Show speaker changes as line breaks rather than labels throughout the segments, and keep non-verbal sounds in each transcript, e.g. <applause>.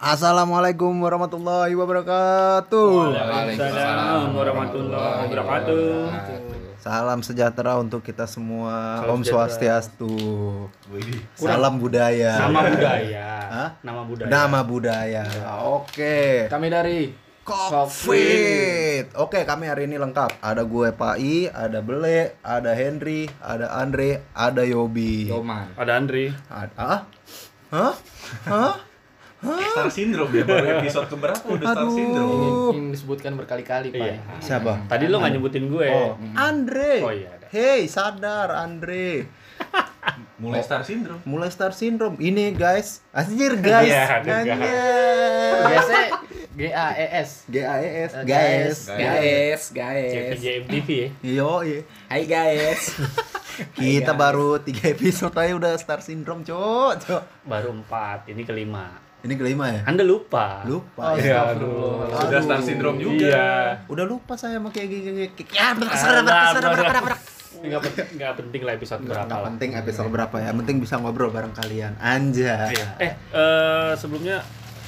Assalamualaikum warahmatullahi wabarakatuh.
Waalaikumsalam warahmatullahi wabarakatuh.
Salam sejahtera untuk kita semua.
Salam
Om
sejahtera.
Swastiastu. Salam budaya.
Nama budaya.
Hah?
Nama budaya.
Nama budaya. Oke.
Kami dari
Covid. Oke, kami hari ini lengkap. Ada gue Pak I, ada Bele, ada Henry, ada Andre, ada Yobi.
Yoman.
Ada Andri.
Ada ah? Hah? Hah?
Star Syndrome ya baru episode keberapa udah Star
Aduh.
Syndrome
Ini, ini disebutkan berkali-kali, Pak.
Iya.
Siapa?
Tadi lo nggak nyebutin gue.
Oh, Andre.
Oh, iya.
Hey, sadar Andre. <laughs>
mulai Star Syndrome
Mulai Star Syndrome. Ini guys. Anjir guys.
Iya, ada
Anjir.
Biasanya G A E S.
G A E S
Eh,
guys.
Guys, guys.
CPJ MTV ya.
Yo, iya.
Hai guys. <laughs>
Kita baru tiga episode aja udah Star Syndrome, cok. Cok.
Baru empat. Ini kelima.
Ini kelima ya?
Anda lupa.
Lupa.
Oh,
ya.
aduh.
sudah Star Syndrome juga
Iya.
Udah lupa saya sama kayak gini. Ya,
Ah, nah, nah. Nggak penting, nggak penting lah episode berapa
Nggak
lah.
penting episode berapa ya, penting bisa ngobrol bareng kalian. Anjay.
Iya. Eh, eh, sebelumnya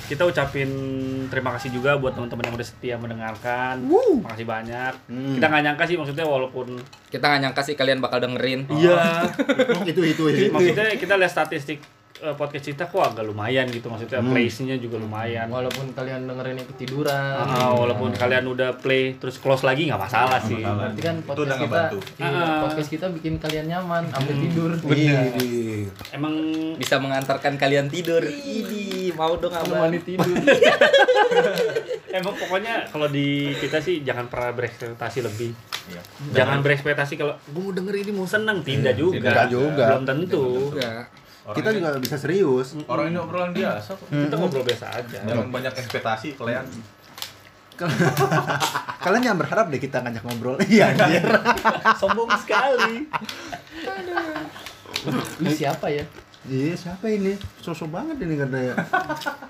kita ucapin terima kasih juga buat teman-teman yang udah setia mendengarkan. Makasih banyak.
Hmm.
Kita nggak nyangka sih maksudnya walaupun
Kita nggak nyangka sih kalian bakal dengerin.
iya <laughs>
itu itu itu.
maksudnya kita lihat statistik eh, podcast kita kok agak lumayan gitu maksudnya
Hmm.
plays-nya juga lumayan.
Walaupun kalian dengerin ini ketiduran.
Ah, walaupun kalian udah play terus close lagi nggak masalah sih.
masalah.
Berarti kan podcast
udah
kita, iya,
Ah.
podcast kita bikin kalian nyaman, sampai tidur.
Iya.
Emang
bisa mengantarkan kalian tidur. Ini mau dong abang.
Tidur. <laughs>
emang pokoknya kalau di kita sih jangan pernah berekspektasi lebih.
Iya.
Jangan berekspektasi kalau gue mau denger ini mau seneng tidak juga.
Tidak juga.
Belum tentu.
Enggak.
Orang
Kita
ini-
juga bisa serius.
orang ini obrolan biasa kok
Kita ngobrol biasa aja.
jangan banyak ekspektasi kalian <laughs>
Kalian jangan berharap deh kita ngajak ngobrol. <laughs> Iya, anjir. <laughs>
Sombong sekali.
Lu siapa ya?
Iya, siapa ini? Sosok banget ini katanya.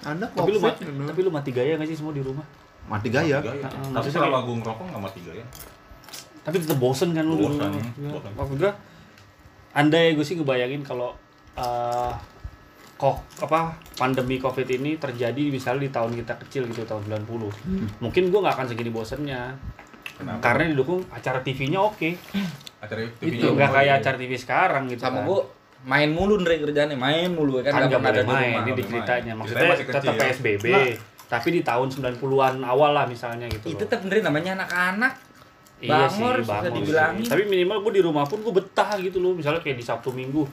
Anda
Tapi lu mati, tapi lu mati gaya nggak sih semua di rumah?
Mati gaya.
Gaya.
Ah,
tapi selama gue ngerokok nggak mati gaya
Tapi tetap bosen kan lu
Bosen, hmm,
Ya. Maksud gua andai gue sih ngebayangin kalau eh, kok apa pandemi covid ini terjadi misalnya di tahun kita kecil gitu tahun 90 mungkin gue nggak akan segini bosennya
Kenapa?
karena didukung acara TV-nya oke
acara
Itu,
TV-nya
nggak
mau
kayak acara TV sekarang gitu
Sama
kan.
gua main mulu Ndre kerjaannya, main mulu kan
kan
nggak
nggak
pernah ada di
main
rumah.
ini di ceritanya maksudnya tetap. PSBB tapi di tahun 90-an awal lah misalnya gitu
Itu tetap Ndre namanya anak-anak.
Iya
Bangor,
sih,
susah
bangor
dibilangin.
sih. Tapi minimal gue di rumah pun gue betah gitu loh. Misalnya kayak di Sabtu Minggu.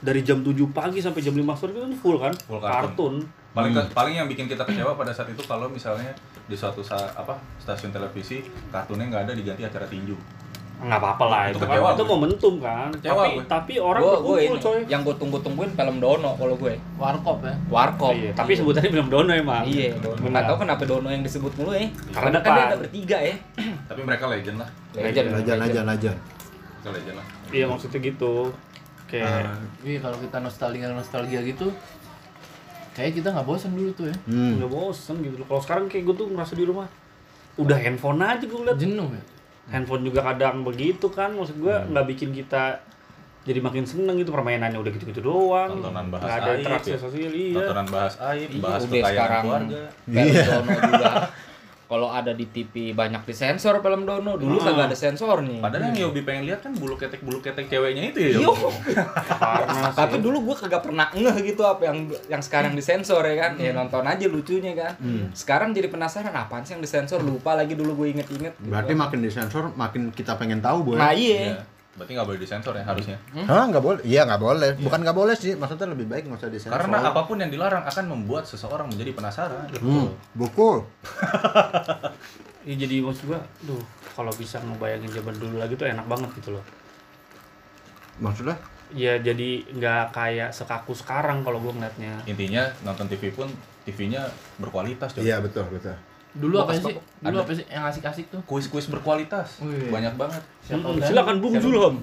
Dari jam 7 pagi sampai jam 5 sore itu kan full kan?
Full kartun.
kartun.
paling paling yang bikin kita kecewa pada saat itu kalau misalnya di suatu saat apa stasiun televisi kartunnya nggak ada diganti acara tinju
Nggak apa-apa lah
Itu
itu, kan.
kecewa
Itu
gue.
momentum kan.
Kecewa
tapi
gue.
tapi orang
Gua, ini,
coy.
yang gua tunggu-tungguin film Dono kalau gue.
Warkop ya.
Warkop.
Iya, tapi sebutannya belum Dono emang.
Iya, Dono. Nggak tahu kenapa Dono yang disebut mulu ya.
Karena
Karena kan dia ada bertiga ya.
tapi mereka legend lah
Legend,
Lajan, lajan, lajan.
mereka legend lah
Iya maksudnya gitu. Kayak
Ah,
Iya kalau kita nostalgia nostalgia gitu, kayak kita nggak bosan dulu tuh ya.
hmm.
udah bosen gitu loh. Kalau sekarang kayak gue tuh ngerasa di rumah udah handphone aja gue liat.
Jenuh ya.
handphone juga kadang begitu kan maksud gua
Hmm.
nggak bikin kita jadi makin seneng gitu permainannya udah gitu-gitu doang
Tontonan bahas
nggak ada
aib,
interaksi
ya.
sosial iya
tontonan bahas aib
Iya,
bahas
udah sekarang
keluarga
Iya.
Juga. Kalau ada di TV banyak disensor film Dono. Dulu
Ah.
kagak ada sensornya.
padahal yang Yobi pengen lihat kan bulu ketek bulu ketek ceweknya itu ya
karena <laughs>
Tapi dulu gua kagak pernah ngeh gitu apa yang yang sekarang disensor ya kan. Ya nonton aja lucunya kan. Sekarang jadi penasaran apaan sih yang disensor lupa lagi dulu gue inget-inget.
Berarti makin disensor, makin kita pengen tahu, Boy.
Nah
Iya.
iya.
Berarti nggak boleh disensor ya harusnya
Hah, nggak boleh? Iya, nggak boleh. Bukan nggak boleh sih, maksudnya lebih baik nggak usah disensor.
karena apa pun yang dilarang akan membuat seseorang menjadi penasaran
Hmm, buku. <laughs>
ya jadi maksud gua duh kalau bisa ngebayangin zaman dulu lagi tuh enak banget gitu loh
Maksudnya?
ya jadi nggak kayak sekaku sekarang kalau gua ngeliatnya
intinya nonton TV pun TV-nya berkualitas coy.
Iya, betul, betul.
Dulu apa sih? Dulu apa sih yang asik-asik tuh?
kuis-kuis berkualitas
Wih.
banyak banget
Siapa
Hmm,
kan?
silakan Bung? Zulham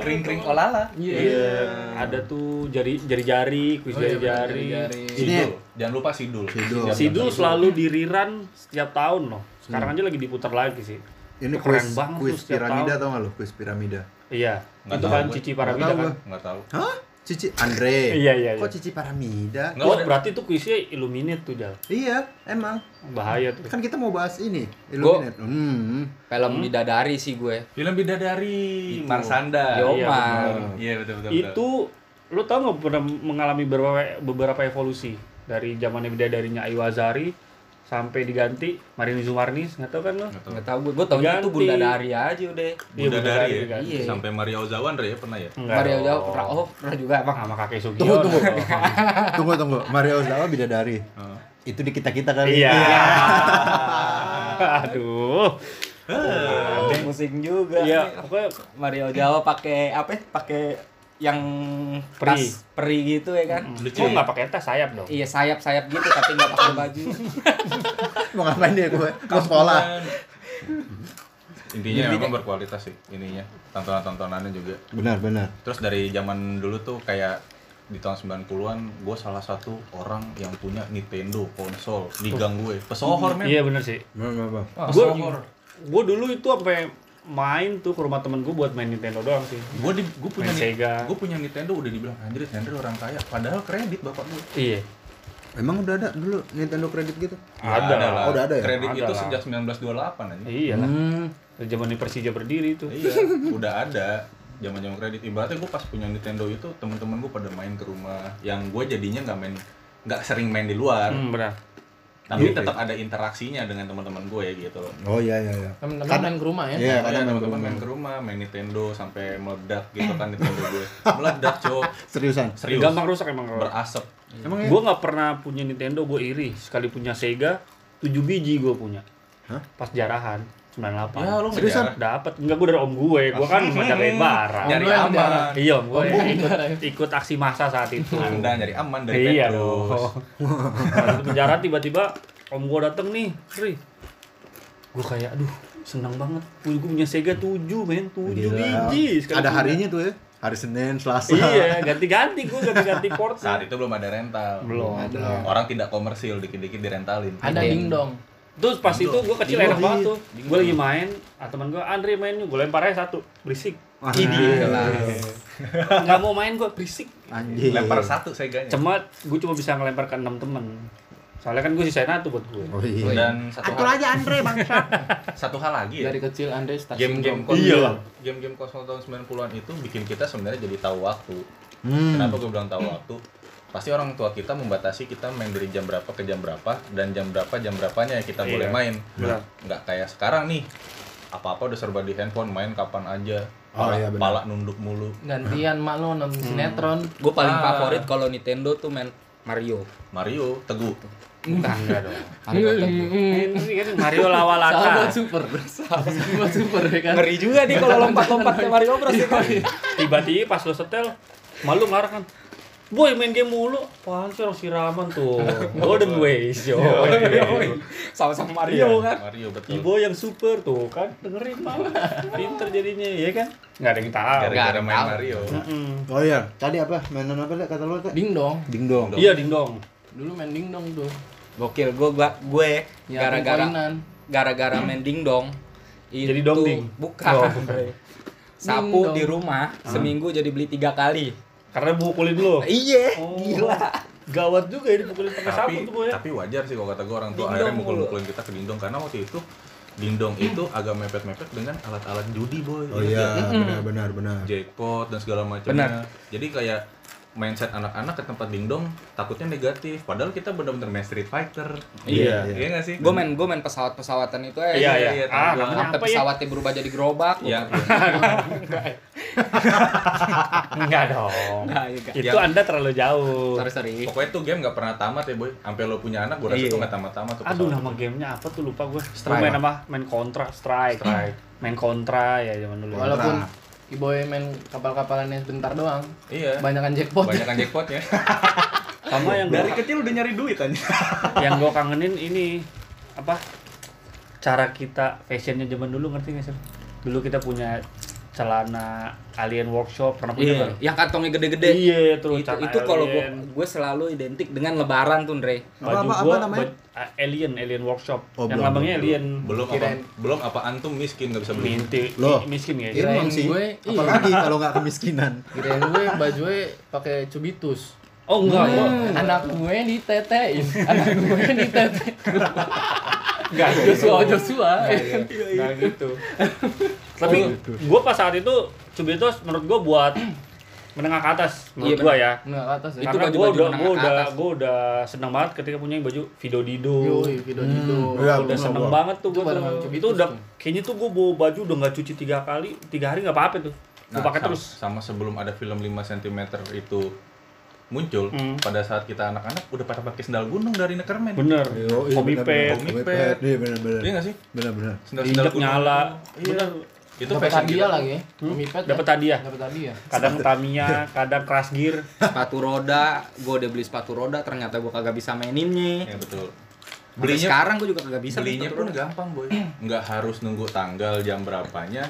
kring-kring olala
iya ada tuh jari jari-jari kuis
Oh iya,
jari-jari
jari-jari.
Ini-
Sidul jangan lupa Sidul
Sidul.
Sidul selalu di rerun setiap tahun loh sekarang aja lagi diputar lagi sih
Ini
keren
kuis,
banget
kuis piramida
tahun.
tau nggak lo? Kuis piramida.
iya itu
tahu
kan. Cici
tahu
kan
nggak tahu
Hah? Cici Andre.
Iya, iya,
Kok
iya.
Cici Paramida?
Nggak
Oh, berarti itu kuisnya Illuminate tuh, Jal.
Iya, emang.
Bahaya tuh.
Kan kita mau bahas ini, Illuminate. Hmm.
Film bidadari sih gue.
Film bidadari
Itu.
Marsanda.
Yo,
iya.
Iya betul betul. betul.
itu lu tau nggak pernah mengalami beberapa beberapa evolusi dari zamannya bidadarinya Ayu Azari sampai diganti Marini Zumarnis nggak tau kan lo
Nggak tahu
gue. Gue taunya itu. Bunda Dari aja udah.
Iya,
Bunda
Bunda
dari
Dari
ya.
Iya.
Sampai Maria Ozawa Andre ya pernah ya.
Enggak
Mario
dong.
Jawa pernah oh pernah juga emang.
sama kakek
Tunggu,
Sugiono
tunggu. tunggu, <laughs> tunggu. Mario Ozawa bidadari.
Heeh.
Itu di kita-kita kali.
iya <laughs> aduh
Musik juga.
iya pokoknya
Mario Jawa pakai apa? ya? Pakai yang
Peri.
tas peri gitu ya kan?
lucu nggak pakai tas sayap dong
Iya sayap-sayap gitu tapi nggak pakai baju. <laughs>
Mau ngapain dia gue? Mau sekolah.
Intinya memang berkualitas sih ininya. Tontonan-tontonannya juga.
Benar, benar.
Terus dari zaman dulu tuh kayak di tahun 90-an gue salah satu orang yang punya Nintendo konsol di gang gue. Pesohor men.
iya bener sih
Benar, benar.
Wah,
gue
sohor.
gue dulu itu sampai main tuh ke rumah temen gue buat main Nintendo doang sih
Gue di gue punya
Main Sega.
gue punya Nintendo udah dibilang anjir Nintendo orang kaya. Padahal kredit bapak gue.
iya
Emang udah ada dulu Nintendo kredit gitu?
Ada.
lah.
Oh, udah ada ya?
Kredit
Ada
itu
lah.
sejak 1928 aja.
iya lah
Hmm.
Dari zaman Persija berdiri itu
Iya, udah ada zaman zaman kredit. Ibaratnya gue pas punya Nintendo itu teman-teman gue pada main ke rumah. Yang gue jadinya nggak main nggak sering main di luar,
hmm, benar
tapi
Iya,
tetap ada interaksinya dengan teman-teman gue ya gitu loh.
Oh iya iya iya.
Temen-temen
Kan-
main ke rumah ya.
Iya,
Iya,
kadang
teman-teman main ke rumah, main Nintendo sampai meledak <laughs> gitu kan Nintendo gue. Meledak, Cok.
Seriusan.
Serius.
gampang rusak emang kalau
Berasap.
Emang ya?
gue nggak pernah punya Nintendo gue iri sekali punya Sega 7 biji gue punya
Hah?
pas jarahan 98
Ya, lu
Seriusan?
dapat enggak gue dari om gue gue kan ngejagain barang
yang
aman.
iya om gue
Om
ikut, ikut aksi massa saat itu
Anda nyari aman dari
iya
Petrus. <laughs>
di penjara tiba-tiba om gue dateng nih Sri gue kayak aduh senang banget gue punya Sega 7 men 7
Gila.
biji sekali
Ada harinya tuh ya. Hari Senin, Selasa.
iya ganti-ganti gue ganti-ganti <laughs> port
Saat itu belum ada rental.
belum
Ada.
Orang tidak komersil, dikit-dikit direntalin.
Ada dingdong.
Terus pas itu gue kecil enak banget tuh. Gue lagi main, ah, teman gue Andre main gue lempar aja satu, berisik.
Wah,
Ini
Kelas.
nggak mau main gue berisik.
Anjing.
Lempar satu seganya.
Cuma gue cuma bisa ngelempar ke enam temen. Soalnya kan gue sisain satu buat gue.
Oh iya.
Dan satu
Atur
hal,
aja Andre bangsa. <laughs>
satu hal lagi ya.
Dari kecil Andre stasiun
game-game
Iya lah.
game-game konsol tahun 90-an itu bikin kita sebenarnya jadi tahu waktu.
Hmm.
Kenapa gue bilang tahu waktu? Pasti orang tua kita membatasi kita main dari jam berapa ke jam berapa dan jam berapa jam berapanya ya kita
Iya.
boleh main.
Benar.
Nggak kayak sekarang nih. Apa-apa udah serba di handphone, main kapan aja.
Oh, iya, benar.
pala nunduk mulu.
Gantian mak lo nonton sinetron.
Gue paling
Ah.
favorit kalau Nintendo tuh main Mario.
Mario, Teguh.
Enggak, enggak dong.
Mario Teguh.
Ini kan Mario
Sahabat
laka.
super. Sahabat super ya kan.
Ngeri juga nih kalau lompat-lompatnya Mario Bros ya kan.
Tiba-tiba pas lo setel, malu ngarang kan. Boy main game mulu, apaan sih orang siraman tuh <laughs> Golden Ways yo
Sama-sama
Iya.
Mario kan.
Mario betul.
Ibo yang super tuh kan dengerin mal pinter jadinya ya kan nggak ada yang tahu
Gara-gara
Nggak
main. Mario.
Oh iya, tadi apa? Mainan apa kata lu tadi?
Dingdong.
Dingdong.
iya dingdong
Dulu main dingdong tuh.
Gokil gue gue
Ya,
gara-gara gara-gara main dingdong.
Jadi
itu-
dongding?
Bukan.
Oh.
Sapu di rumah seminggu jadi beli tiga kali.
Karena mukulin lo
Iya,
Oh.
gila.
gawat juga ya dipukulin pakai sapu
tapi
tuh boy
tapi wajar sih kalau kata gue orang tua akhirnya mukul-mukulin kita ke dingdong karena waktu itu dingdong itu agak mepet-mepet dengan alat-alat judi boy.
Oh iya, benar benar benar.
jackpot dan segala macamnya. Jadi kayak mindset anak-anak ke tempat dingdong takutnya negatif padahal kita benar-benar main Street Fighter
Iya.
iya nggak sih
Gue main gue main pesawat-pesawatan itu aja.
Iya, iya.
iya,
Ah,
Sampai
ya?
pesawatnya berubah jadi gerobak.
ya <laughs>
enggak dong
Nah, iya,
itu
Yang-
anda terlalu jauh
Sorry, sorry.
pokoknya tuh game nggak pernah tamat ya boy sampai lo punya anak gue rasa
Iya.
tuh nggak tamat-tamat tuh
aduh
pesawat
nama gamenya apa tuh lupa gue
Strike.
main apa main kontra strike
Strike.
main kontra ya zaman dulu
Walaupun Iboy main kapal-kapalannya sebentar doang.
iya
Kebanyakan jackpot.
banyak kan jackpotnya <laughs>
sama yang
dari
gua,
kecil udah nyari duit aja <laughs>
yang gue kangenin ini apa cara kita fashionnya zaman dulu ngerti nggak sih dulu kita punya celana Alien Workshop pernah punya
Iya,
nggak?
yang kantongnya gede-gede.
Iya, terus
itu, itu kalau gue gue selalu identik dengan lebaran tuh, Andre.
Apa,
baju
apa, apa
gua
namanya?
baj- ah, Alien Alien Workshop
Oh,
yang
belum,
lambangnya
belum,
Alien
belum apa belum apa antum miskin nggak bisa beli
minti
Loh.
mi- miskin ya
Kirain
Emang sih.
gue, iya.
Apalagi kalau nggak kemiskinan. <laughs>
Kirain gue bajunya pakai cubitus.
oh enggak gua
Anak gue ditetein. <laughs> Anak gue ditetein.
enggak
Joshua Joshua.
enggak gitu tapi gua pas saat itu Cubitos menurut gua buat menengah ke atas menurut
Iya,
gua ya
Nah, ke atas ya.
Itu
karena gua
baju-baju
udah
menengah
gua
ke
udah
atas.
gua udah seneng banget ketika punya baju Vido Dido
Yoi, video gitu.
Iya,
udah
gua
seneng
gua.
banget tuh
barang
tuh. Itu udah
tuh.
kayaknya tuh gua bawa baju udah nggak cuci tiga kali tiga hari nggak apa-apa tuh gua pakai terus
sama sebelum ada film 5 cm itu muncul
Hmm.
pada saat kita anak-anak udah pada pakai sendal gunung dari Neckerman
bener
Yo, iya, bener,
pet
Hobi pet.
Iya benar-benar.
iya nggak sih
Benar-benar.
sendal-sendal
injek nyala
iya
bener
itu
dapat
fashion
hadiah lagi ya. Omipet.
dapat hadiah
Dapat hadiah.
kadang Tamiya kadang Crash Gear <laughs>
sepatu roda, gue udah beli sepatu roda, ternyata gue kagak bisa maininnya.
ya betul
Belinya
belinya
sekarang gue juga kagak bisa beli
belinya pun
roda.
gampang boy <clears throat> nggak harus nunggu tanggal jam berapanya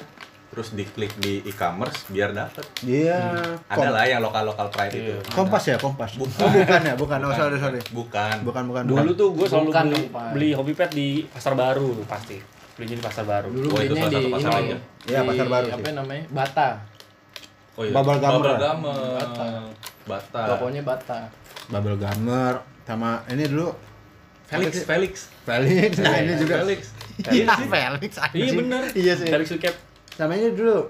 terus diklik di e-commerce biar dapet
Iya.
ada lah yang lokal lokal pride itu
Iya.
Kompas ya, Kompas.
Bukan.
Oh, bukan ya, bukan. Oh, sorry, sorry.
bukan
Bukan, bukan.
Dulu tuh gue selalu
Bukan
beli, beli hobi pet di pasar baru pasti. Belinya di pasar baru.
Dulu
Oh, itu
belinya
salah satu pasar
ini.
aja.
Iya,
di-
pasar baru sih.
Apa namanya? Bata.
oh iya
Bubble
bubble gum
Bata.
bata
Pokoknya Bata.
Bubble Gummer sama ini dulu
Felix Felix
Felix. Nah, ini juga
Felix
Iya, Felix.
Iya bener.
Iya sih.
Dari Suket.
Sama ini dulu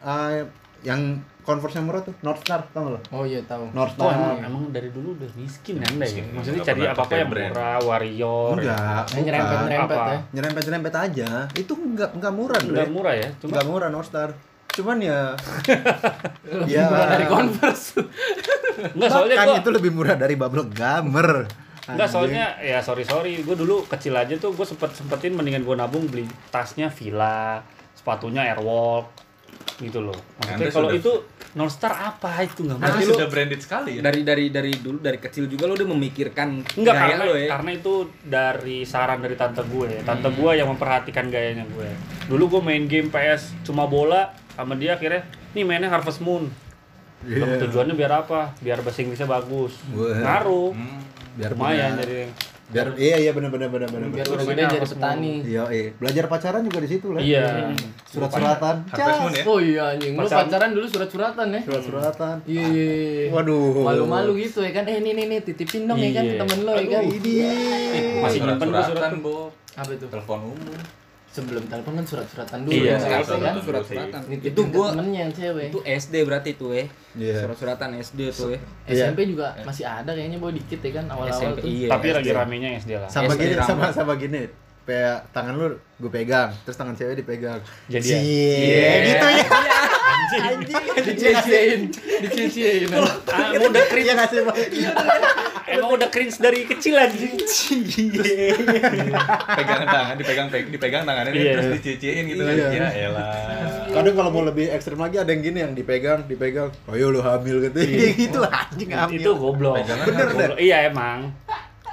ah, yang Converse yang murah tuh North Star tau nggak lo?
Oh iya tahu.
North
Oh
Star.
emang, emang dari dulu udah miskin ya anda ya? Maksudnya cari apa-apa
pakai
yang
brand.
murah, warrior.
Enggak,
Yang nyerempet-nyerempet
Apa?
ya.
Nyerempet-nyerempet aja. Itu enggak enggak murah,
Enggak
Bre.
murah ya, cuma
Enggak murah North Star. Cuman ya <laughs> ya
Bukan dari Converse.
enggak soalnya
bahkan
gua
itu lebih murah dari Bubble Gummer.
Enggak soalnya ya sorry sorry gue dulu kecil aja tuh gue sempet sempetin mendingan gue nabung beli tasnya Villa sepatunya Airwalk gitu loh maksudnya
Anda
kalau
sudah-
itu North Star apa itu nggak ngerti lu
sudah branded sekali ya
Dari dari dari dulu dari kecil juga lo udah memikirkan
Enggak
gaya
karena
lo ya.
karena itu dari saran dari tante gue. Tante gue yang memperhatikan gayanya gue. Dulu gue main game PS cuma bola sama dia akhirnya nih mainnya Harvest Moon.
Iya.
Loh, Tujuannya biar apa? Biar bahasa Inggrisnya bagus. Ngaruh.
Hmm.
biar
Lumayan jadi.
Biar iya iya benar benar benar benar.
Biar udah gede jadi petani.
Iya, iya. Belajar pacaran juga di situ lah.
Iya.
Surat-suratan.
Harvest Moon ya
Oh iya anjing, lu
Pacaran.
dulu surat-suratan ya?
Surat-suratan.
Iya, iya, iya.
Waduh.
Malu-malu gitu ya kan. Eh nih nih titipin dong ya kan ke
Iya.
temen lo ya kan.
Ini.
Masih nyimpen surat
surat-suratan
tuh.
bo
Apa itu?
telepon umum
Sebelum telepon kan surat-suratan dulu.
Iya,
ya,
Sekarang
kan?
kan
Surat-suratan.
Itu gua
temennya yang cewek.
itu SD berarti tuh ya.
Iya.
Surat-suratan SD tuh ya.
SMP juga masih ada kayaknya boy dikit ya kan awal-awal tuh.
iya.
Tapi lagi
SD.
ramenya SD lah.
Sama
SD
gini,
rambut.
sama sama gini. Kayak tangan lu gue pegang, terus tangan cewek dipegang.
Jadian.
Cie,
Iya.
gitu ya.
Dicie-ciein, dicie-ciein.
Ah, emang udah cringe,
Iya nggak sih, Bang?
emang udah cringe dari kecil anjing.
pegangan tangan dipegang pe- dipegang tangannya
Iya.
terus diciciin gitu kan
Iya.
ya elah
Kadang kalau mau lebih ekstrim lagi ada yang gini yang dipegang, dipegang. Oh iya lu hamil gitu. gitu anjing hamil.
Itu goblok.
Bener
Goblok.
deh.
Iya emang.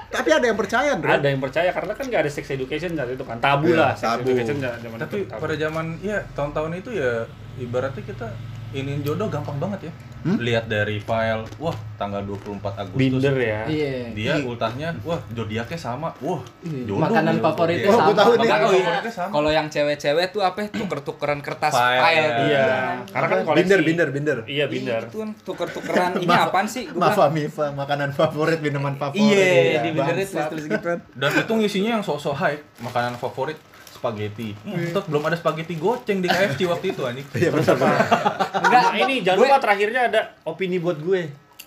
Tapi ada yang percaya, Bro.
Ada yang percaya karena kan nggak ada sex education saat itu kan tabu
Iya,
lah sex
tabu.
education zaman zaman
tapi
itu tabu.
pada zaman ya tahun-tahun itu ya ibaratnya kita ingin jodoh gampang banget ya
Hmm?
lihat dari file wah tanggal 24 Agustus
binder ya.
Iya.
dia ultahnya wah zodiaknya sama wah jodoh
Makanan
nih.
favoritnya
Iya.
Oh, tahu nih.
Makanya
Makanan
iya,
favoritnya sama
kalau yang cewek-cewek tuh apa ya, tuker-tukeran kertas
File,
file.
ya.
Iya. Karena kan koleksi.
binder, binder, binder.
Iya binder.
Itu kan tuker-tukeran ini apaan sih? Gua
Mafa Mifa, makanan favorit, minuman favorit.
Iya, di bindernya tulis-tulis gitu kan.
dan itu ngisinya yang sok-sok high makanan favorit spaghetti Ngentot, belum ada spaghetti goceng di KFC waktu itu anjing <laughs>
Iya, benar, benar.
Enggak, ini jangan lupa terakhirnya ada opini buat gue.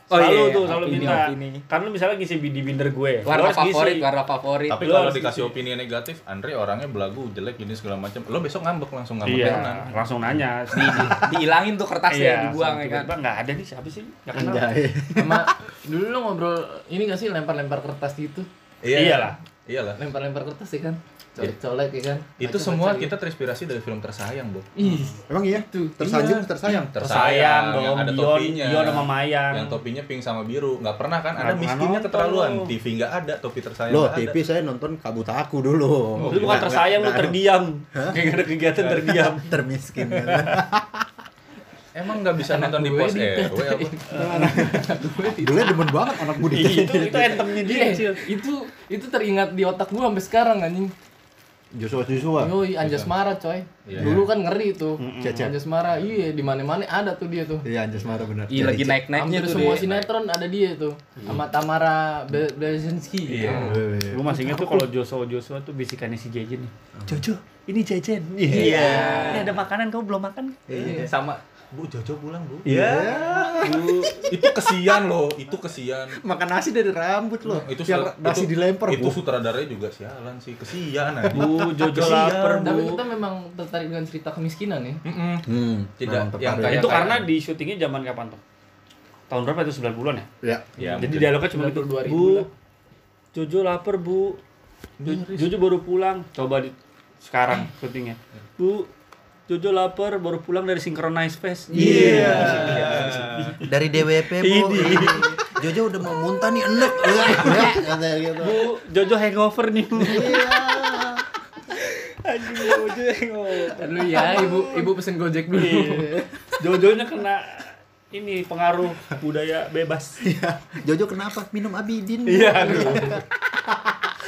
Oh,
Selalu
iya,
tuh selalu
opini,
minta.
opini.
Karena lu misalnya ngisi di binder gue.
Warna
harus
favorit,
ngisi.
warna favorit.
tapi kalau dikasih
ngisi.
opini negatif Andre orangnya belagu jelek gini segala macam lo besok ngambek langsung ngambek
Iya,
tenan.
langsung nanya.
Di, <laughs> di, dihilangin tuh kertasnya
Iya,
dibuang ya kan.
tiba-tiba nggak ada nih siapa sih? Nggak kenal.
Sama dulu lo ngobrol ini gak sih lempar-lempar kertas gitu?
Iyalah.
iyalah
Lempar-lempar kertas ya kan? Colek-colek ya kan.
Itu
Baca-baca
semua
gitu.
kita terinspirasi dari film tersayang, Bro.
Ih,
Emang iya?
Tuh.
Tersanjung,
Iya.
tersayang.
Tersayang dong,
yang ada
Dion-
topinya.
Dion sama Mayang.
Yang topinya pink sama biru. Nggak pernah kan? Ada miskinnya keterlaluan.
lu.
TV nggak ada, topi tersayang
Loh, TV
ada.
saya nonton Kabutaku dulu.
Lu bukan
Nggak-
tersayang, lu
nggak- nggak-
terdiam. Kayak ada kegiatan terdiam. <laughs>
termiskin.
Emang nggak bisa nonton di
gue
pos
di-
RW apa?
Dulu demen banget anak gue
Iya, itu itu entemnya dia
Iya, itu itu teringat di otak gua sampai sekarang anjing.
Joshua Joshua.
Yoi, Anjas Mara coy.
Iya.
Dulu kan ngeri tuh.
Cecep.
Anjas Mara, iya di mana-mana ada tuh dia tuh.
Iya, Anjas Mara benar.
Iya lagi naik-naiknya tuh
semua
dia.
sinetron ada dia tuh. Sama Tamara Be- Blazinski.
Iya.
Lu masih inget tuh kalau Joshua Joshua tuh bisikannya si Jejen nih. Jojo, ini Jejen. Iya. Ini ada makanan kamu belum makan?
Iya, sama Bu Jojo pulang, Bu.
Iya.
Bu, itu kesian loh, itu kesian.
Makan nasi dari rambut loh.
Itu
Yang nasi
itu-
dilempar,
Itu
Bu.
sutradaranya juga sialan sih, kesian aja.
Bu Jojo
Kesian.
lapar,
Tapi
Bu.
kita memang tertarik dengan cerita kemiskinan ya.
Mm-mm.
Hmm,
Tidak, yang kayak-
Itu karena di syutingnya zaman kapan tuh? Tahun berapa itu 90-an ya?
ya.
Ya,
Jadi
mungkin.
dialognya cuma gitu.
92 ribu
Bu,
lah.
Jojo lapar, Bu. Jo- Jojo baru pulang. Coba di sekarang syutingnya. Bu, Jojo lapar baru pulang dari Synchronize Fest.
Iya. Dari DWP, Bu. Jojo udah mau muntah nih, enek. <laughs> Ya, katanya gitu.
Bu, Jojo hangover nih, Bu. Anjing Jojo hangover.
Dulu ya, ibu ibu pesen Gojek dulu.
Iya. Jojonya kena ini pengaruh budaya bebas.
Iya. Jojo kenapa? Minum Abidin. Bu.
Iya.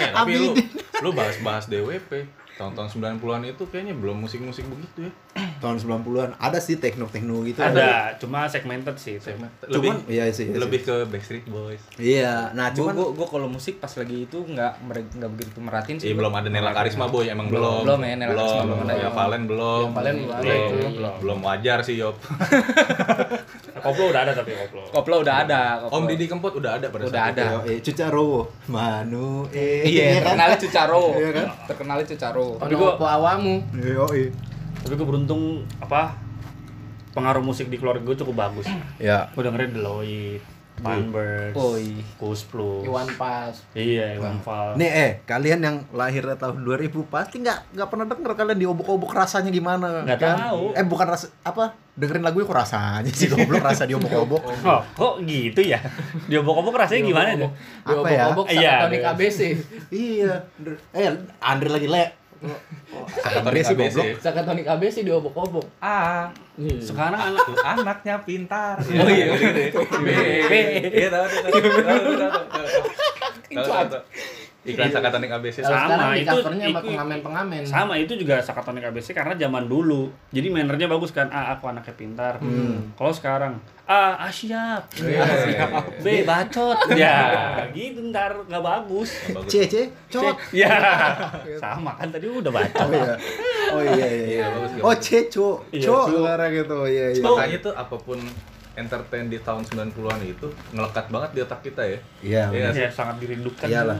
Eh, tapi lu,
Abidin.
lu bahas-bahas DWP. Tahun-tahun 90-an itu kayaknya belum musik-musik begitu ya.
Tahun 90-an ada sih tekno-tekno gitu.
Ada, cuma segmented sih itu.
Lebih
Cuman iya sih. Iya,
lebih
sih.
ke Backstreet Boys.
Iya, nah
Gua,
cuman
gua, gua kalau musik pas lagi itu nggak nggak begitu merhatiin sih.
Iya,
gua.
belum ada Nela Karisma boy, emang belum.
Belum ya, Nela Karisma belum ada.
Ya Valen belum.
Yang Valen belum ada
belum, belum, belum wajar sih Yop. <laughs>
Koplo udah ada tapi koplo.
Koplo udah ada. Koplo.
Om Didi Kempot udah ada pada
Udah
saat
ada.
itu.
eh Cucarowo, Manu, eh,
Iya,
kan?
terkenalnya Cucaro.
Iya kan?
Terkenalnya Cucaro.
Ono
gua-
opo awamu.
Iya, iya.
Tapi gue beruntung apa pengaruh musik di keluarga gue cukup bagus.
Ya,
Gue dengerin Deloitte, Panbers,
Oi.
Kus Plus.
Iwan Pas.
Iya, Iwan Fals.
Nih eh, kalian yang lahirnya tahun 2000 pasti nggak nggak pernah denger kalian diobok-obok rasanya gimana?
Nggak
kan?
tahu.
Eh bukan rasa apa? Dengerin lagunya kok rasanya sih <laughs> goblok rasa diobok-obok.
Oh, kok gitu ya? Dia obok-obok rasanya gimana tuh?
Di
Apa ya?
obok-obok
Iya,
Sakatonik
iya.
ABC.
iya. Eh, Andre lagi le.
Sakatonik
sih
ABC.
goblok.
Sakatonik ABC di obok-obok.
Ah,
Iya.
Sekarang anak
Anaknya pintar. <laughs>
Oh iya, gitu.
B.
Iya, tahu tahu tahu. tahu, Iklan Sakatonik ABC
Sama,
sekarang di
itu-
covernya sama
itu-
pengamen-pengamen.
sama itu juga Sakatonik ABC karena zaman dulu. Jadi mannernya bagus kan. A aku anaknya pintar. Kalau sekarang A, A siap.
Iya.
B bacot. <laughs> Ya, gitu ntar nggak bagus.
C C cot.
Ya, sama kan tadi udah bacot.
Oh iya. Oh iya iya. iya.
bagus,
Oh. C co.
Iya,
Co
Co.
sekarang gitu. Iya iya.
Makanya tuh apa pun entertain di tahun 90-an itu ngelekat banget di otak kita ya.
Iya.
Iya.
benar.
Ya, sangat dirindukan.
Iyalah.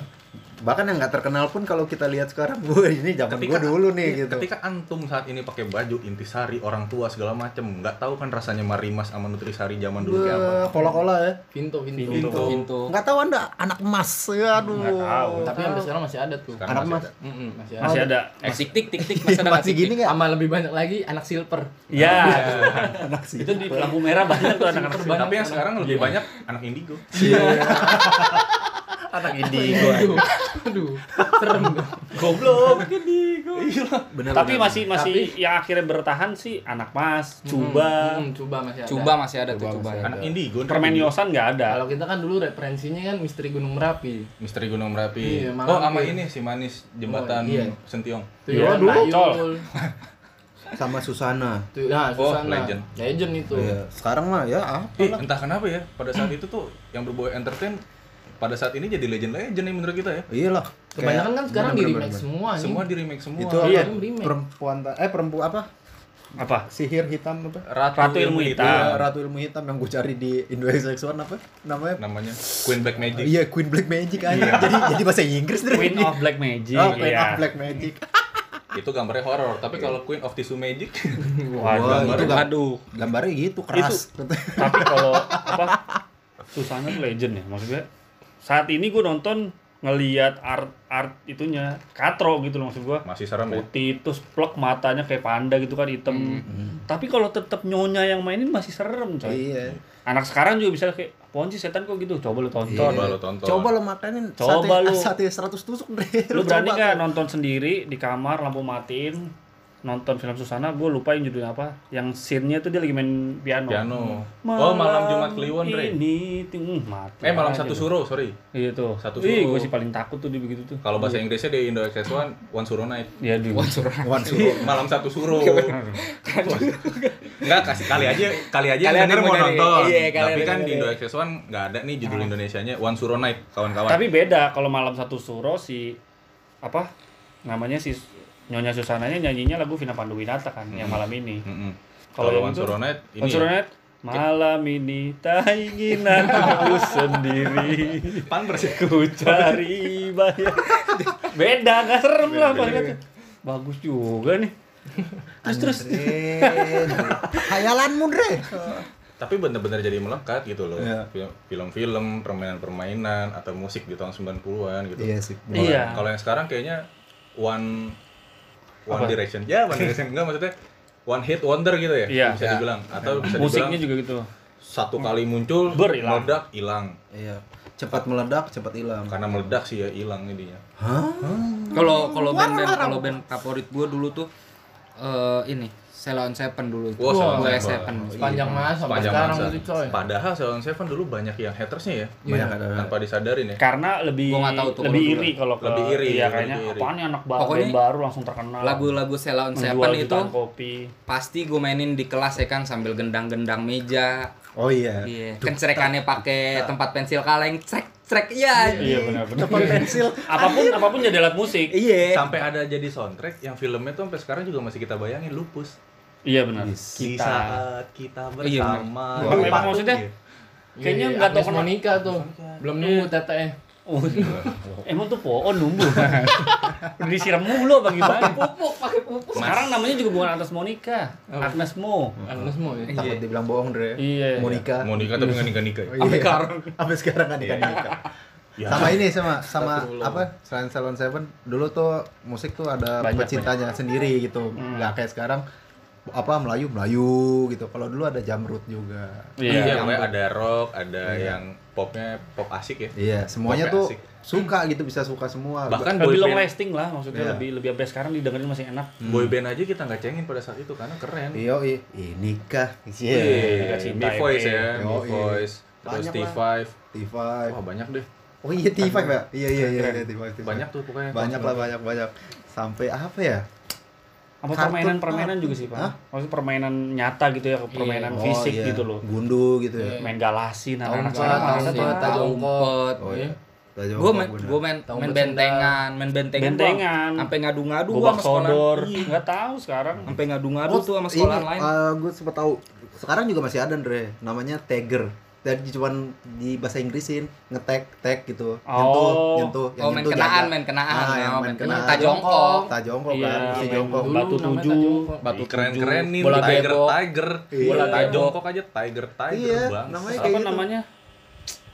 Bahkan yang nggak terkenal pun kalau kita lihat sekarang, <laughs> wah ini zaman gua dulu nih
iya,
gitu.
Ketika antum saat ini pakai baju intisari orang tua segala macem, nggak tahu kan rasanya Marimas sama Nutrisari zaman dulu kayak apa.
Wah, kola-kola ya.
Vinto, Vinto.
Vinto.
Pintu.
Nggak tahu anda anak emas, ya aduh.
Nggak tahu.
Tapi sampai sekarang masih ada tuh.
Sekarang
Anak
masih
emas.
ada.
Mm-mm, masih ada.
Masih ada.
Tik tik tik masih ada
Masih gini nggak?
Sama lebih banyak lagi anak silver.
Ya, <laughs>
Anak sih.
itu di lampu merah banyak tuh anak-anak.
Tapi yang
anak-
sekarang lebih
Iya.
banyak anak indigo. <laughs>
anak indigo.
Aduh, aduh, serem.
Goblok indigo.
Bener,
Tapi
bener.
masih masih yang akhirnya bertahan sih anak mas, cuba,
Hmm, coba masih ada.
Coba masih ada tuh
Coba
coba.
masih
ya.
Anak indigo.
permen yosan nggak ada.
Kalau kita kan dulu referensinya kan misteri Gunung Merapi.
Misteri Gunung Merapi.
Iya,
oh, sama ini si manis jembatan
Oh, iya.
Sentiong.
Tuh
Iya,
ya,
dulu. <laughs>
Sama Susana.
Tuh, nah,
Oh,
Susana.
legend.
Legend itu.
Iya. Sekarang mah ya apa
Eh, entah kenapa ya, pada saat itu tuh yang berbau entertain pada saat ini jadi legend-legend nih menurut kita ya.
Iya lah.
Kebanyakan kan sekarang di
bener,
remake
bener,
semua nih.
Semua di remake semua.
Itu
Iya.
Perempuan ta- eh perempuan apa?
Apa?
Sihir hitam apa?
Ratu Ilmu Hitam.
Iya, Ratu Ilmu Hitam yang gue cari di Indo XX1 apa? Namanya?
namanya Queen Black Magic.
Iya, Queen Black Magic aja. jadi jadi bahasa Inggris deh.
Queen of Black Magic.
Oh, Queen
iya.
of Black Magic.
Itu gambarnya horor, tapi kalau Queen of Tissue Magic <laughs>
Wah,
Waduh,
itu gam-
aduh.
gambarnya gitu keras.
Tapi kalau apa Susana tuh legend ya maksudnya. Saat ini gue nonton ngelihat art art itunya katro gitu loh maksud gua
Masih serem ya.
putih terus plek matanya kayak panda gitu kan hitam tapi kalau tetap nyonya yang mainin masih serem coy
Iya.
anak sekarang juga bisa kayak apaan sih setan kok gitu coba lu tonton
Coba lo tonton.
Coba lo makanin
Coba
sate,
lu.
sate 100 tusuk deh. <laughs>
lu berani
coba
nggak nonton sendiri di kamar lampu matiin nonton film Susana gue lupa yang judulnya apa yang scene-nya tuh dia lagi main piano
Piano. Oh, malam Jumat Kliwon, Re.
ini ting, mati
Eh, malam satu suruh, sorry.
iya tuh
Satu
Ih,
suruh.
gue sih paling takut tuh di begitu tuh
Kalau bahasa Inggrisnya di Indo XS1 One Suro Night.
Iya di
One suruh. <laughs>
Malam satu suruh. Enggak kasih kali aja, kali aja
Kali
yang
ada
denger
yang
mau
mau nyari.
nonton.
Iya, kali
Tapi kan di Indo
nyari.
XS1 enggak ada nih judul Indonesianya One Suro Night, kawan-kawan.
tapi beda kalau malam satu suro si apa namanya si Nyonya Susananya nyanyinya lagu Vina Panduwinata kan yang malam ini
Mm-mm.
Kalau
Kalau
yang
One
itu,
ini
One Suro
ya,
malam ini tak ingin aku <laughs> sendiri
pan bersih.
ku cari bayar beda nggak serem lah bagus juga nih terus terus.
Hayalanmu, Dre.
Tapi bener-bener jadi melekat gitu loh. Film- Film-film, permainan-permainan atau musik di tahun 90-an gitu.
Iya sih.
Kalau
Iya.
kalau yang sekarang kayaknya One One
Apa?
Direction. Ya, One Direction enggak maksudnya One Hit Wonder gitu ya,
Iya.
bisa
Iya.
dibilang atau bisa
musiknya
dibilang
juga gitu
satu kali muncul
Ber, hilang.
meledak hilang
Iya. Cepat meledak, cepat hilang.
karena meledak sih ya hilang jadinya
Kalau kalau band-band kalau band favorit gue dulu tuh eh ini Ceylon Seven dulu.
Wah, Ceylon
Gue
Seven.
Seven.
Sepanjang masa sampai
Panjang
sekarang
masa.
gitu coy.
Padahal Ceylon Seven dulu banyak yang hatersnya ya,
Banyak
Iya.
ada.
tanpa disadarin ya.
karena lebih
Gua tahu tuh
lebih
kalau
iri kalau ke
Lebih iri,
iya
lebih
kayaknya
iri.
apaan nih anak baru baru langsung terkenal
Lagu-lagu
Menjual
Seven itu
kopi
pasti gue mainin di kelas ya kan sambil gendang-gendang meja.
Oh iya.
Iya. Kan cerekannya pakai tempat pensil kaleng, cek cek iya.
iya benar benar
Tempat pensil.
apa pun apa pun jadi alat musik
Iya.
Sampai ada jadi soundtrack yang filmnya tuh sampai sekarang juga masih kita bayangin lupus.
Iya benar
Yes.
Di
kita
saat kita
Iya,
bersama.
Emang-
Lupa
emang
tuh
maksudnya
dia.
Kayaknya
Iya,
nggak tahu kenapa.
Monica tuh. Belum nunggu teteh.
Oh, <laughs> emang tuh pohon numbuh udah <laughs> disiram mulu apa gimana
Pupuk pakai pupuk.
sekarang namanya juga bukan Agnes Monica Agnes Mo
Agnes Mo ya.
Takut dibilang bohong, Dre.
Iya.
Monica.
Monica tapi nggak nikah nikah.
Sampai sekarang. <laughs> Sampai sekarang kan nikah nikah.
Ya.
Sama ini sama sama apa selain Salon Seven dulu tuh musik tuh ada
Banyak,
pecintanya sendiri gitu
Hmm.
nggak kayak sekarang apa Melayu Melayu gitu kalau dulu ada Jamrut juga
Iya.
Iya, pokoknya ada rock, ada yang popnya pop asik ya.
iya semuanya
Popnya
tuh
asik.
suka gitu bisa suka semua
Bahkan
lebih long lasting lah maksudnya
Iya.
lebih lebih sampai sekarang didengerin masih enak
boy band aja kita nggak cengin pada saat itu karena keren.
iyo i ini kah
Iya,
iya
Mi Voice ya, Mi. Voice, terus
Banyak
T5.
T5
Wah, banyak deh.
oh iya T5 ya iya iya iya iya, T5 T5.
Banyak tuh pokoknya.
banyak lah banyak banyak sampai apa ya
apa
Kartun.
permainan-permainan juga sih pak?
Hah?
maksudnya permainan nyata gitu ya permainan
Oh,
fisik
iya.
gitu loh.
Gundu gitu ya?
Main galasin anak-anak
Tahu
sekarang
tahu.
Umpet.
oh iya. Tajam
Gue main, gue main, main bentengan, main bentengan,
Bentengan.
sampai ngadu-ngadu sama sekolah,
nggak tahu sekarang.
Sampai ngadu-ngadu tuh sama sekolah lain.
gue sempat tahu. Sekarang juga masih ada Andre. Namanya tagger dan cuman di bahasa Inggrisin ngetek tag gitu nyentuh
Oh.
nyentuh
Oh, main kenaan, main kenaan.
ah, yang
Oh,
main kenaan.
Tajongkok.
tajongkok
Iya,
kan si jongkok
Batu tujuh.
Batu
keren-keren nih
bola
Tiger. Tiger.
Iya.
Bola tajongkok aja Tiger Tiger
Iya,
bang.
namanya
apa
gitu.
namanya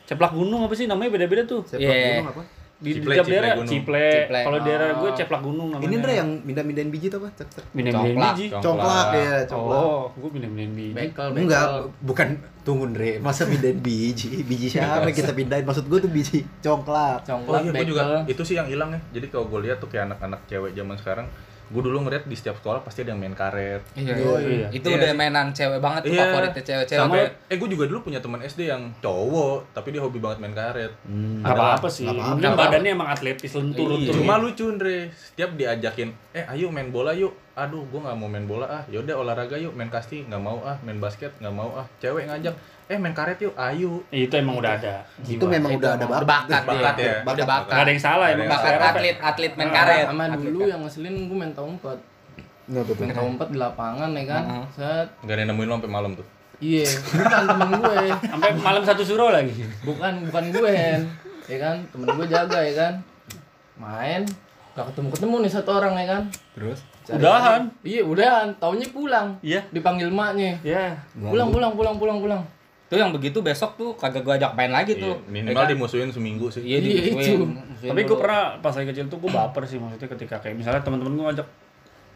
ceplak gunung apa sih namanya beda-beda tuh
Sepak
Iya.
gunung apa
di, di
Ciple,
tiap daerah ciple,
Ciple.
kalau daerah gue
Oh.
ceplak gunung namanya
ini Andre yang mindah-mindahin biji tuh apa cek cek
Congklak.
biji
Congklak.
congklak ya congklak
oh gue minum-minum biji
Bekel, bekel.
Enggak, bukan tunggu Andre, masa pindahin biji? Biji <laughs> siapa kita pindahin? Maksud gue tuh biji congklak.
Oh
Congklak,
iya, gue juga itu sih yang hilang ya. Jadi kalau gue lihat tuh kayak anak-anak cewek zaman sekarang, gue dulu ngeliat di setiap sekolah pasti ada yang main karet.
Iya,
Oh,
iya.
iya.
Itu
Iya
udah
sih.
mainan cewek banget tuh
Iya.
favoritnya cewek-cewek.
Sampai, eh gue juga dulu punya teman SD yang cowok, tapi dia hobi banget main karet.
Hmm.
Gak apa-apa sih.
Nggak apa-apa.
badannya emang atletis lentur
Iya. Cuma lucu Andre, setiap diajakin, eh ayo main bola yuk. Aduh, gue nggak mau main bola ah. Yaudah olahraga yuk, main kasti nggak mau ah, main basket nggak mau ah. Cewek ngajak, eh main karet yuk, ayo.
itu emang udah ada.
Itu memang
Itu
udah ada bakat.
bakat,
Bakat
iya.
ya.
Udah bakat.
Gak ada yang salah emang
Bakat atlet, atlet main karet.
Sama dulu yang ngeselin gue main
betul.
Main umpet di lapangan ya kan. Set.
Nggak ada yang nemuin lo sampai malam tuh.
Iya, bukan temen gue.
Sampai malam satu suro lagi.
Bukan bukan gue, Hen. Ya kan, temen gue jaga ya kan. Main gak ketemu-ketemu nih satu orang ya kan.
Terus?
Cari-
Udahan.
Iya, udahan. Taunya pulang.
Iya.
Dipanggil maknya.
Ya.
Pulang, pulang, pulang, pulang, pulang.
Tuh yang begitu besok tuh kagak gua ajak main lagi tuh.
Iya, minimal
Ya kan?
dimusuhin seminggu sih.
Iya,
Iya,
dimusuhin.
itu.
Musuhin
Tapi gue pernah pas lagi kecil tuh gue baper sih maksudnya ketika kayak misalnya teman-teman gue ngajak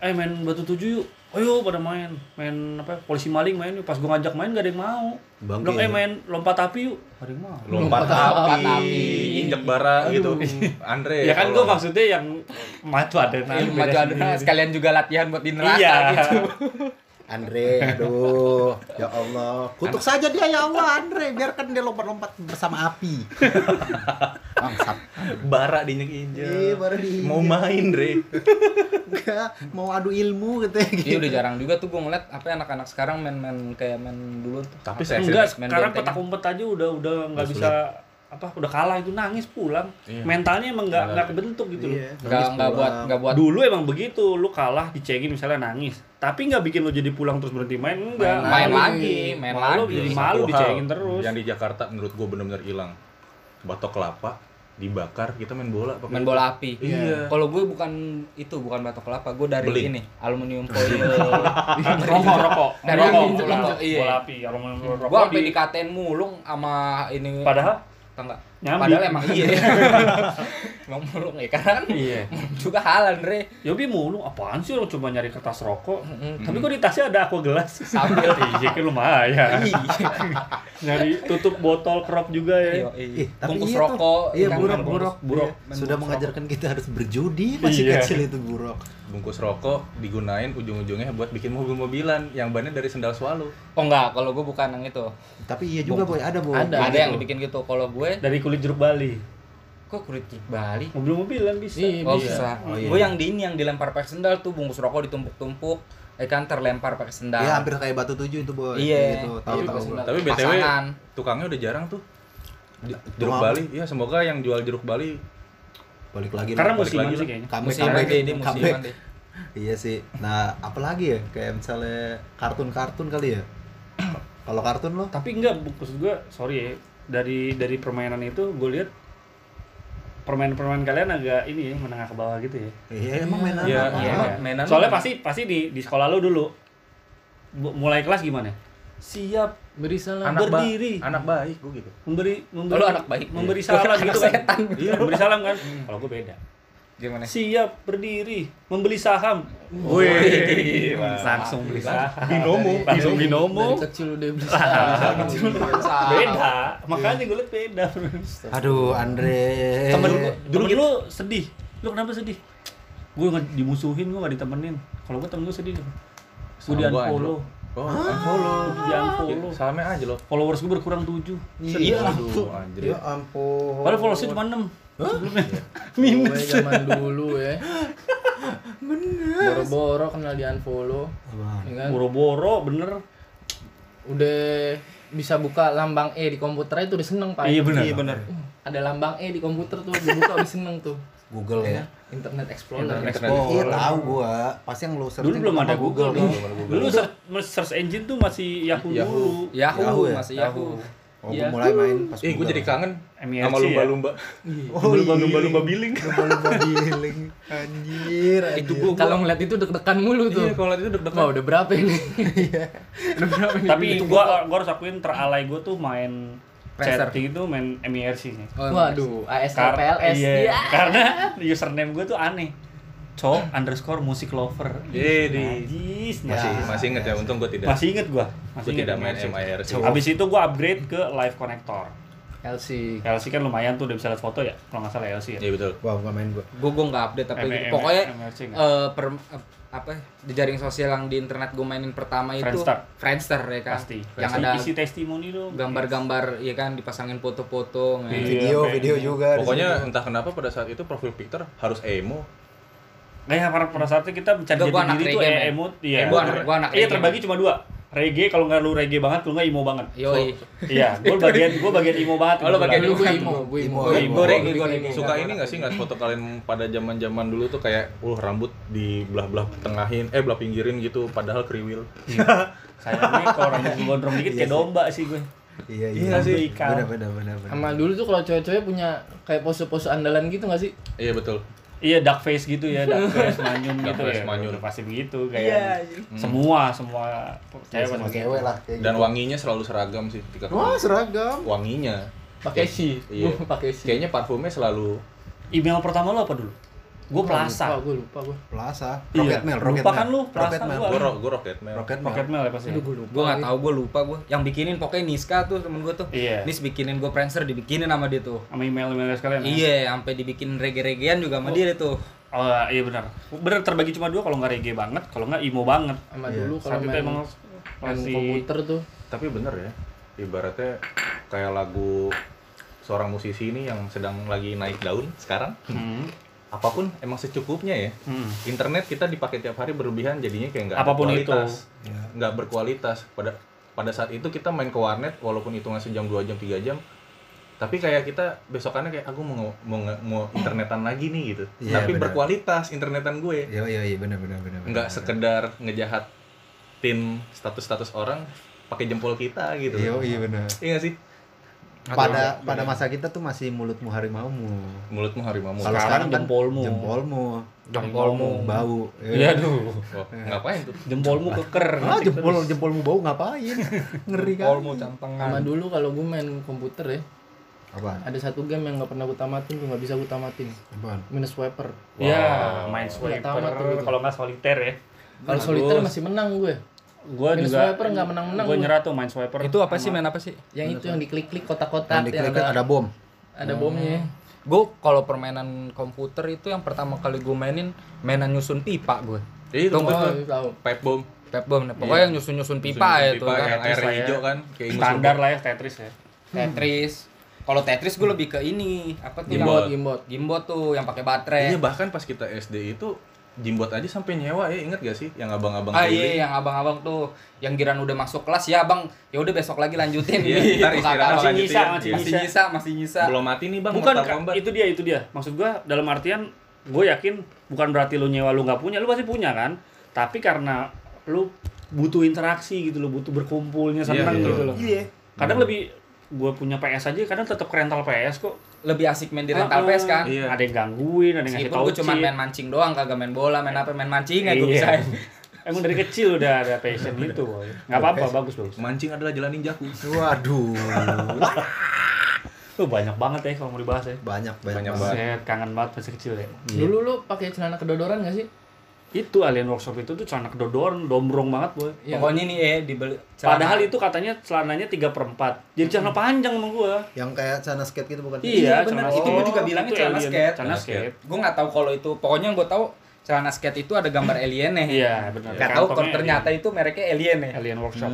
eh main batu tujuh yuk ayo pada main main apa polisi maling main yuk pas gue ngajak main gak ada yang mau
Bangke
bilang eh main lompat api yuk gak ada yang mau
Lompat,
Lompat
api,
api.
injek bara gitu. <laughs> Andre.
ya kan gue maksudnya yang maju ada
Iya, maju adrenalin sekalian juga latihan buat di neraka
Iya.
gitu. <laughs>
Andre, aduh, ya Allah, kutuk saja dia ya Allah, Andre, biarkan dia lompat-lompat bersama api. <laughs> Bangsat.
bara diinjek-injek.
Iya, bara diinjek.
Mau main, Dre. <laughs>
Enggak, mau adu ilmu katanya gitu.
Iya udah jarang juga tuh gua ngeliat apa anak-anak sekarang main-main kayak main dulu tuh.
Tapi saya
enggak
main
sekarang petak umpet aja udah udah nggak bisa apa udah kalah itu nangis pulang
Iya.
mentalnya emang nggak
Benar.
nggak kebentuk gitu loh
Iya,
nggak nggak buat nggak buat
Dulu emang begitu, lu kalah dicengin misalnya nangis. Tapi nggak bikin lu jadi pulang terus berhenti main, enggak.
main
Malu.
lagi, main
Malu
lagi.
jadi
Satu
malu dicengin terus.
Yang di Jakarta menurut gua benar-benar hilang. Batok kelapa dibakar, kita main bola pakai
main
itu.
bola api.
Iya.
Kalau gue bukan itu, bukan batok kelapa, gue dari
Beling.
ini, aluminium foil. <laughs>
rokok, rokok,
Dari
rokok, rokok,
injek-injek, iya.
bola api, aroma rokok
gue sampai
di-
dikatain mulung sama ini.
Padahal
Tau nggak?
Nyambi.
Padahal emang iya. <laughs> emang mulung ya kan?
Iya.
juga halal Andre.
Yobi mulu, apaan sih lo cuma nyari kertas rokok?
Mm-mm.
Tapi kok di tasnya ada aqua gelas?
Sambil. <laughs>
iya kan lumayan.
Iya.
nyari tutup botol crop juga ya.
Iya, iya. Bungkus
iya
rokok.
Iya,
kan,
buruk, buruk,
buruk.
Iya, Sudah mengajarkan kita harus berjudi masih
Iya.
kecil itu buruk.
Bungkus rokok digunain ujung-ujungnya buat bikin mobil-mobilan yang bannya dari sendal swallow.
Oh enggak, kalau gue bukan yang itu.
Tapi iya juga boy, ada boy.
Ada.
Ada yang dibikin gitu. Kalau gue,
Dari kulit jeruk Bali.
kok kulit Bali?
Mobil-mobilan bisa.
Iya,
Oh
bisa.
bisa.
Oh, iya.
Gue yang di ini yang dilempar pakai sendal tuh bungkus rokok ditumpuk-tumpuk, eh kan terlempar pakai sendal.
Iya, hampir kayak batu tujuh itu boy.
Iya.
Gitu,
Iya,
tahu tahu.
sendal.
Tapi BTW
Pasangan.
tukangnya udah jarang tuh. Di- jeruk? Bali, iya semoga yang jual jeruk Bali
Balik lagi.
Karena
balik
musiman
lagi
sih kayaknya.
Dia
comeback.
musiman deh.
Iya sih. Nah, apalagi ya? Kayak misalnya kartun-kartun kali ya. Kalau kartun lo?
tapi enggak maksud gue sorry ya dari dari permainan itu gue lihat permainan-permainan kalian agak ini ya menengah ke bawah gitu ya
Iya, emang mainan
Iya,
apa?
iya. Mainan
soalnya pasti pasti di di sekolah lu dulu mulai kelas gimana siap
Beri salam.
anak ba-
berdiri.
anak baik gua gitu.
memberi memberi
Oh, lu anak baik.
memberi
Iya.
salam gitu kan
setan.
iya memberi salam kan kalau gue beda
Gimana?
siap berdiri membeli saham
Wih,
langsung beli saham
Binomo,
langsung binomo
Dari kecil udah beri salam.
beda makanya gue liat beda
Aduh, Andre.
temen lu temen lu sedih lu kenapa sedih gue nggak dimusuhin gue nggak ditemenin kalau gue temen gue sedih gue di unfollow
Oh, unfollow.
di unfollow
Salamnya aja loh.
followers gue berkurang 7
Iya,
Aduh, anjir.
Ya ampun.
padahal followersnya cuma 6 sebelumnya <laughs>
Gue zaman dulu ya. Boro-boro kenal di unfollow. Ya kan?
boro-boro bener
Udah bisa buka lambang E di komputer itu udah seneng pak.
iya bener
Iya bener.
Ada lambang E di komputer tuh, dibuka udah seneng tuh.
Google ya.
Internet Explorer.
Internet
Oh, iya tahu gua. Pasti yang lo searching
dulu belum ada Google,
dong.
dulu search, search engine tuh masih Yahoo,
Yahoo.
dulu
Yahoo,
Yahoo ya?
masih Yahoo.
Oh,
Iya.
gua mulai main pas
Ih, gue
Google.
jadi kangen
MIRC
sama
ya?
lumba-lumba.
Oh, iya.
lumba-lumba billing
Lumba-lumba billing. Anjir, anjir.
Itu gua
Kalau ngeliat itu deg-degan mulu tuh.
Iya, kalau itu deg-degan.
Wah, udah berapa ini? udah berapa ini?
tapi gua gua harus akuin teralay gua tuh main Chatting itu main MIRC sih
Oh,
Waduh, AS
Kar-
PLS.
iya.
Iya.
Karena username gue tuh aneh. Co underscore musik lover.
Iya, di-
Najis,
Masih masih inget ya, untung gue tidak.
Masih inget gua.
Gue
Masih inget
tidak main
MIRC. Abis itu gua upgrade ke live connector.
LC.
LC kan lumayan tuh udah bisa lihat foto ya, kalau nggak salah LC ya.
Iya betul.
Wah, gua main gua.
Gue gue nggak update tapi
M-
gitu.
M-
pokoknya
MRC nggak?
eh, per, eh, apa di jaring sosial yang di internet gue mainin pertama itu
Friendster.
Friendster ya kan.
Pasti.
Yang
Pasti
ada
isi testimoni dong.
gambar-gambar ya kan dipasangin foto-foto.
Iya.
Video, video
gitu.
juga.
Pokoknya entah kenapa pada saat itu profil picture harus emo.
Nah, ya, pada, pada saatnya kita mencari jati
anak
diri eh,
men.
emot, iya.
Gua anak- gua anak
Iya, terbagi cuma dua. Reggae kalau nggak lu reggae banget, lu nggak emo banget.
Yoi.
Iya, gua bagian gua bagian emo banget.
Oh, lu bagian
kebetulan.
gue imo, gue imo.
Imo,
imo.
Gue reggae, gue reggae.
Suka ini gak sih ngeliat foto kalian pada zaman zaman dulu tuh kayak, uh rambut di belah belah tengahin, eh belah pinggirin gitu, padahal kriwil.
Sayangnya kalau rambut gua gondrong dikit kayak domba sih gue.
Iya,
Iya
iya.
sih.
Benar, benar, benar.
Sama dulu tuh kalau cewek-cewek punya kayak pose-pose andalan gitu gak sih?
Iya betul.
Iya dark face gitu ya, dark <laughs> face manyun
Dark
gitu
face
ya.
manyun.
Udah pasti begitu kayak. Semua semua cewek
sama
pasti
cewek lah kayak
Dan
gitu.
wanginya selalu seragam sih ketika
Wah, seragam.
wanginya.
Pakai si.
Iya. <laughs>
Pakai si.
Kayaknya parfumnya selalu
Email pertama lo apa dulu? Gue Plaza.
Gue lupa gue.
Plaza.
Iya.
Rocket Mail, Rocket
Lupa
Mail.
kan lu, Plaza
Rocket Mail.
gua.
gue gue rocket mail.
Rocket Mail.
Rocket Mail ya pasti.
Gue lupa.
Gue nggak tahu, gue lupa gue. Yang bikinin pokoknya Niska tuh temen gue tuh.
Iya.
Nis bikinin gue Friendster dibikinin sama dia tuh.
Sama email-email sekalian. ya?
Iya, sampai dibikin reggae-reggaean juga sama dia tuh.
Oh iya benar. Benar terbagi cuma dua kalau nggak reggae banget, kalau nggak emo banget.
Sama
Iya.
dulu kalau main,
emang masih
komputer tuh.
Tapi bener ya, ibaratnya kayak lagu seorang musisi ini yang sedang lagi naik daun sekarang.
Hmm.
Apa pun emang secukupnya ya.
Hmm.
Internet kita dipakai tiap hari berlebihan jadinya kayak nggak Apa
pun
kualitas.
itu.
nggak berkualitas. Pada pada saat itu kita main ke warnet walaupun hitungan sejam dua jam tiga jam tapi kayak kita besokannya kayak aku mau mau mau internetan lagi nih gitu
Iya,
tapi
benar.
berkualitas internetan gue
Iya, iya, iya, benar benar benar.
nggak
benar.
sekedar ngejahatin status-status orang pakai jempol kita gitu
Iya, iya benar.
iya sih
Pada pada masa kita tuh masih mulutmu harimaumu.
mulutmu harimau
Kalau
Sekarang
sekarang kan
jempolmu.
Jempolmu.
Jempolmu.
Bau.
Iya aduh.
Wah, ngapain tuh
Jempolmu keker.
Ah, jempol jempolmu bau ngapain? <laughs> Ngeri kan?
Olmo campangan.
Sama dulu kalau gue main komputer ya,
Apa?
ada satu game yang nggak pernah gue tamatin, gue nggak bisa gue tamatin.
Apaan?
Minus Swiper.
Iya,
Wow.
main
tamat tuh
swiper
gitu.
kalau nggak soliter ya.
Kalau soliter masih menang gue.
Gua
Minus
juga
swiper nggak menang-menang
Gua
gua.
nyerah tuh main swiper.
Itu apa sih main apa sih?
Yang itu yang diklik-klik kotak-kotak
Yang
yang
diklik
ada,
ada bom.
ada bomnya.
Gue kalau permainan komputer itu yang pertama kali gue mainin mainan nyusun pipa gue.
itu
Oh,
tuh
tahu.
pipe bomb
Pep bomb, nah, pokoknya yang nyusun-nyusun pipa ya itu
pipa
kan.
yang air hijau kan kayak
standar lah ya Tetris ya.
Tetris. Kalau Tetris gue lebih ke ini, apa tuh
Gimbot, gimbot.
gimbot tuh yang pakai baterai.
iya bahkan pas kita SD itu jimbot aja sampai nyewa ya inget gak sih yang abang-abang
Ah
keliling?
iya yang abang-abang tuh yang giran udah masuk kelas ya bang ya udah besok lagi lanjutin
Iya,
Gitu,
ntar istirahat
abang.
masih
lanjutin.
nyisa, masih
Iya.
masih nyisa masih nyisa
belum mati nih bang
Bukan itu dia itu dia. Maksud gua dalam artian gue yakin bukan berarti lu nyewa lu nggak punya, lu pasti punya kan. Tapi karena lu butuh interaksi gitu lo, butuh berkumpulnya
Iya,
seneng
betul.
gitu loh.
Iya.
Kadang lebih gue punya PS aja kadang tetap rental PS kok.
Lebih asik main di rental
Ah,
PS kan
Iya.
Ada yang gangguin, ada yang ngasih tau
gue cuma main mancing doang kagak main bola main apa main mancing ya gue
Iya.
bisa <laughs>
Emang dari kecil udah ada passion gitu, boy. Nggak apa-apa, bagus bagus.
mancing adalah jalan ninjaku
Waduh.
Tuh banyak banget ya kalau mau dibahas ya.
banyak banyak,
Banyak
banget.
Saya kangen banget masa kecil ya.
Dulu lu pakai celana kedodoran gak sih?
Itu alien workshop itu tuh celana kedodoran, dombrong banget boy.
Iya.
pokoknya nih eh dibeli
Padahal itu katanya celananya 3 per 4 Jadi celana panjang sama gua.
Yang kayak celana skate gitu bukan?
Iya,
celana
bener. Itu
skate.
gua juga bilangnya
Itu
celana
alien.
skate.
Celana skate.
gue nggak tahu kalau itu pokoknya gue tahu celana skate itu ada gambar alien nih
Iya, benar.
Gak tahu kalau ternyata itu mereknya alien nih
alien workshop.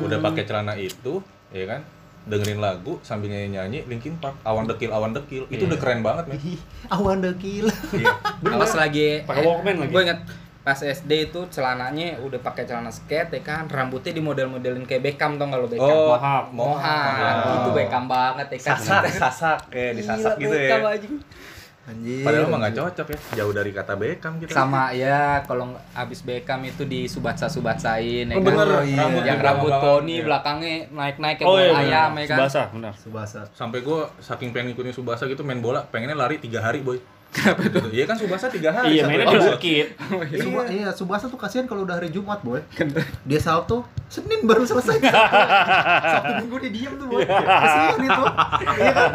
udah pakai celana itu ya kan dengerin lagu sambil nyanyi nyanyi Linkin Park awan dekil awan dekil itu
Iya.
udah keren banget nih
Ih, awan dekil.
iya <laughs>
Awas lagi
Pakai Walkman lagi.
gue inget pas SD itu celananya udah pakai celana skate ya kan rambutnya di model-modelin kayak Beckham tau nggak lo Beckham
Oh,
Mohawk.
Mohawk
Mohawk.
itu Beckham banget ya kan
sasak sasak kayak disasak
Gila,
gitu
Beckham
ya.
Anjir.
padahal mah nggak cocok ya jauh dari kata Beckham kita
sama ya kalau abis Beckham itu di subatsa subatsain ya
oh
kan
bener
Oh, iya.
rambut
yang rambut poni
Iya.
belakangnya naik-naik kayak
Oh iya,
ayam ya kan
Subasa, benar.
Subasa.
sampai gue saking pengen ngikutin Subasa gitu main bola pengennya lari tiga hari boy kenapa itu iya kan Subasa tiga hari
Iya, mainnya di bukit.
Suba, iya, Subasa tuh kasihan kalau udah hari Jumat, boy. Dia salto, Senin baru selesai. <laughs> Sabtu Minggu dia diem tuh, boy. Kasihan itu. Iya <laughs> kan?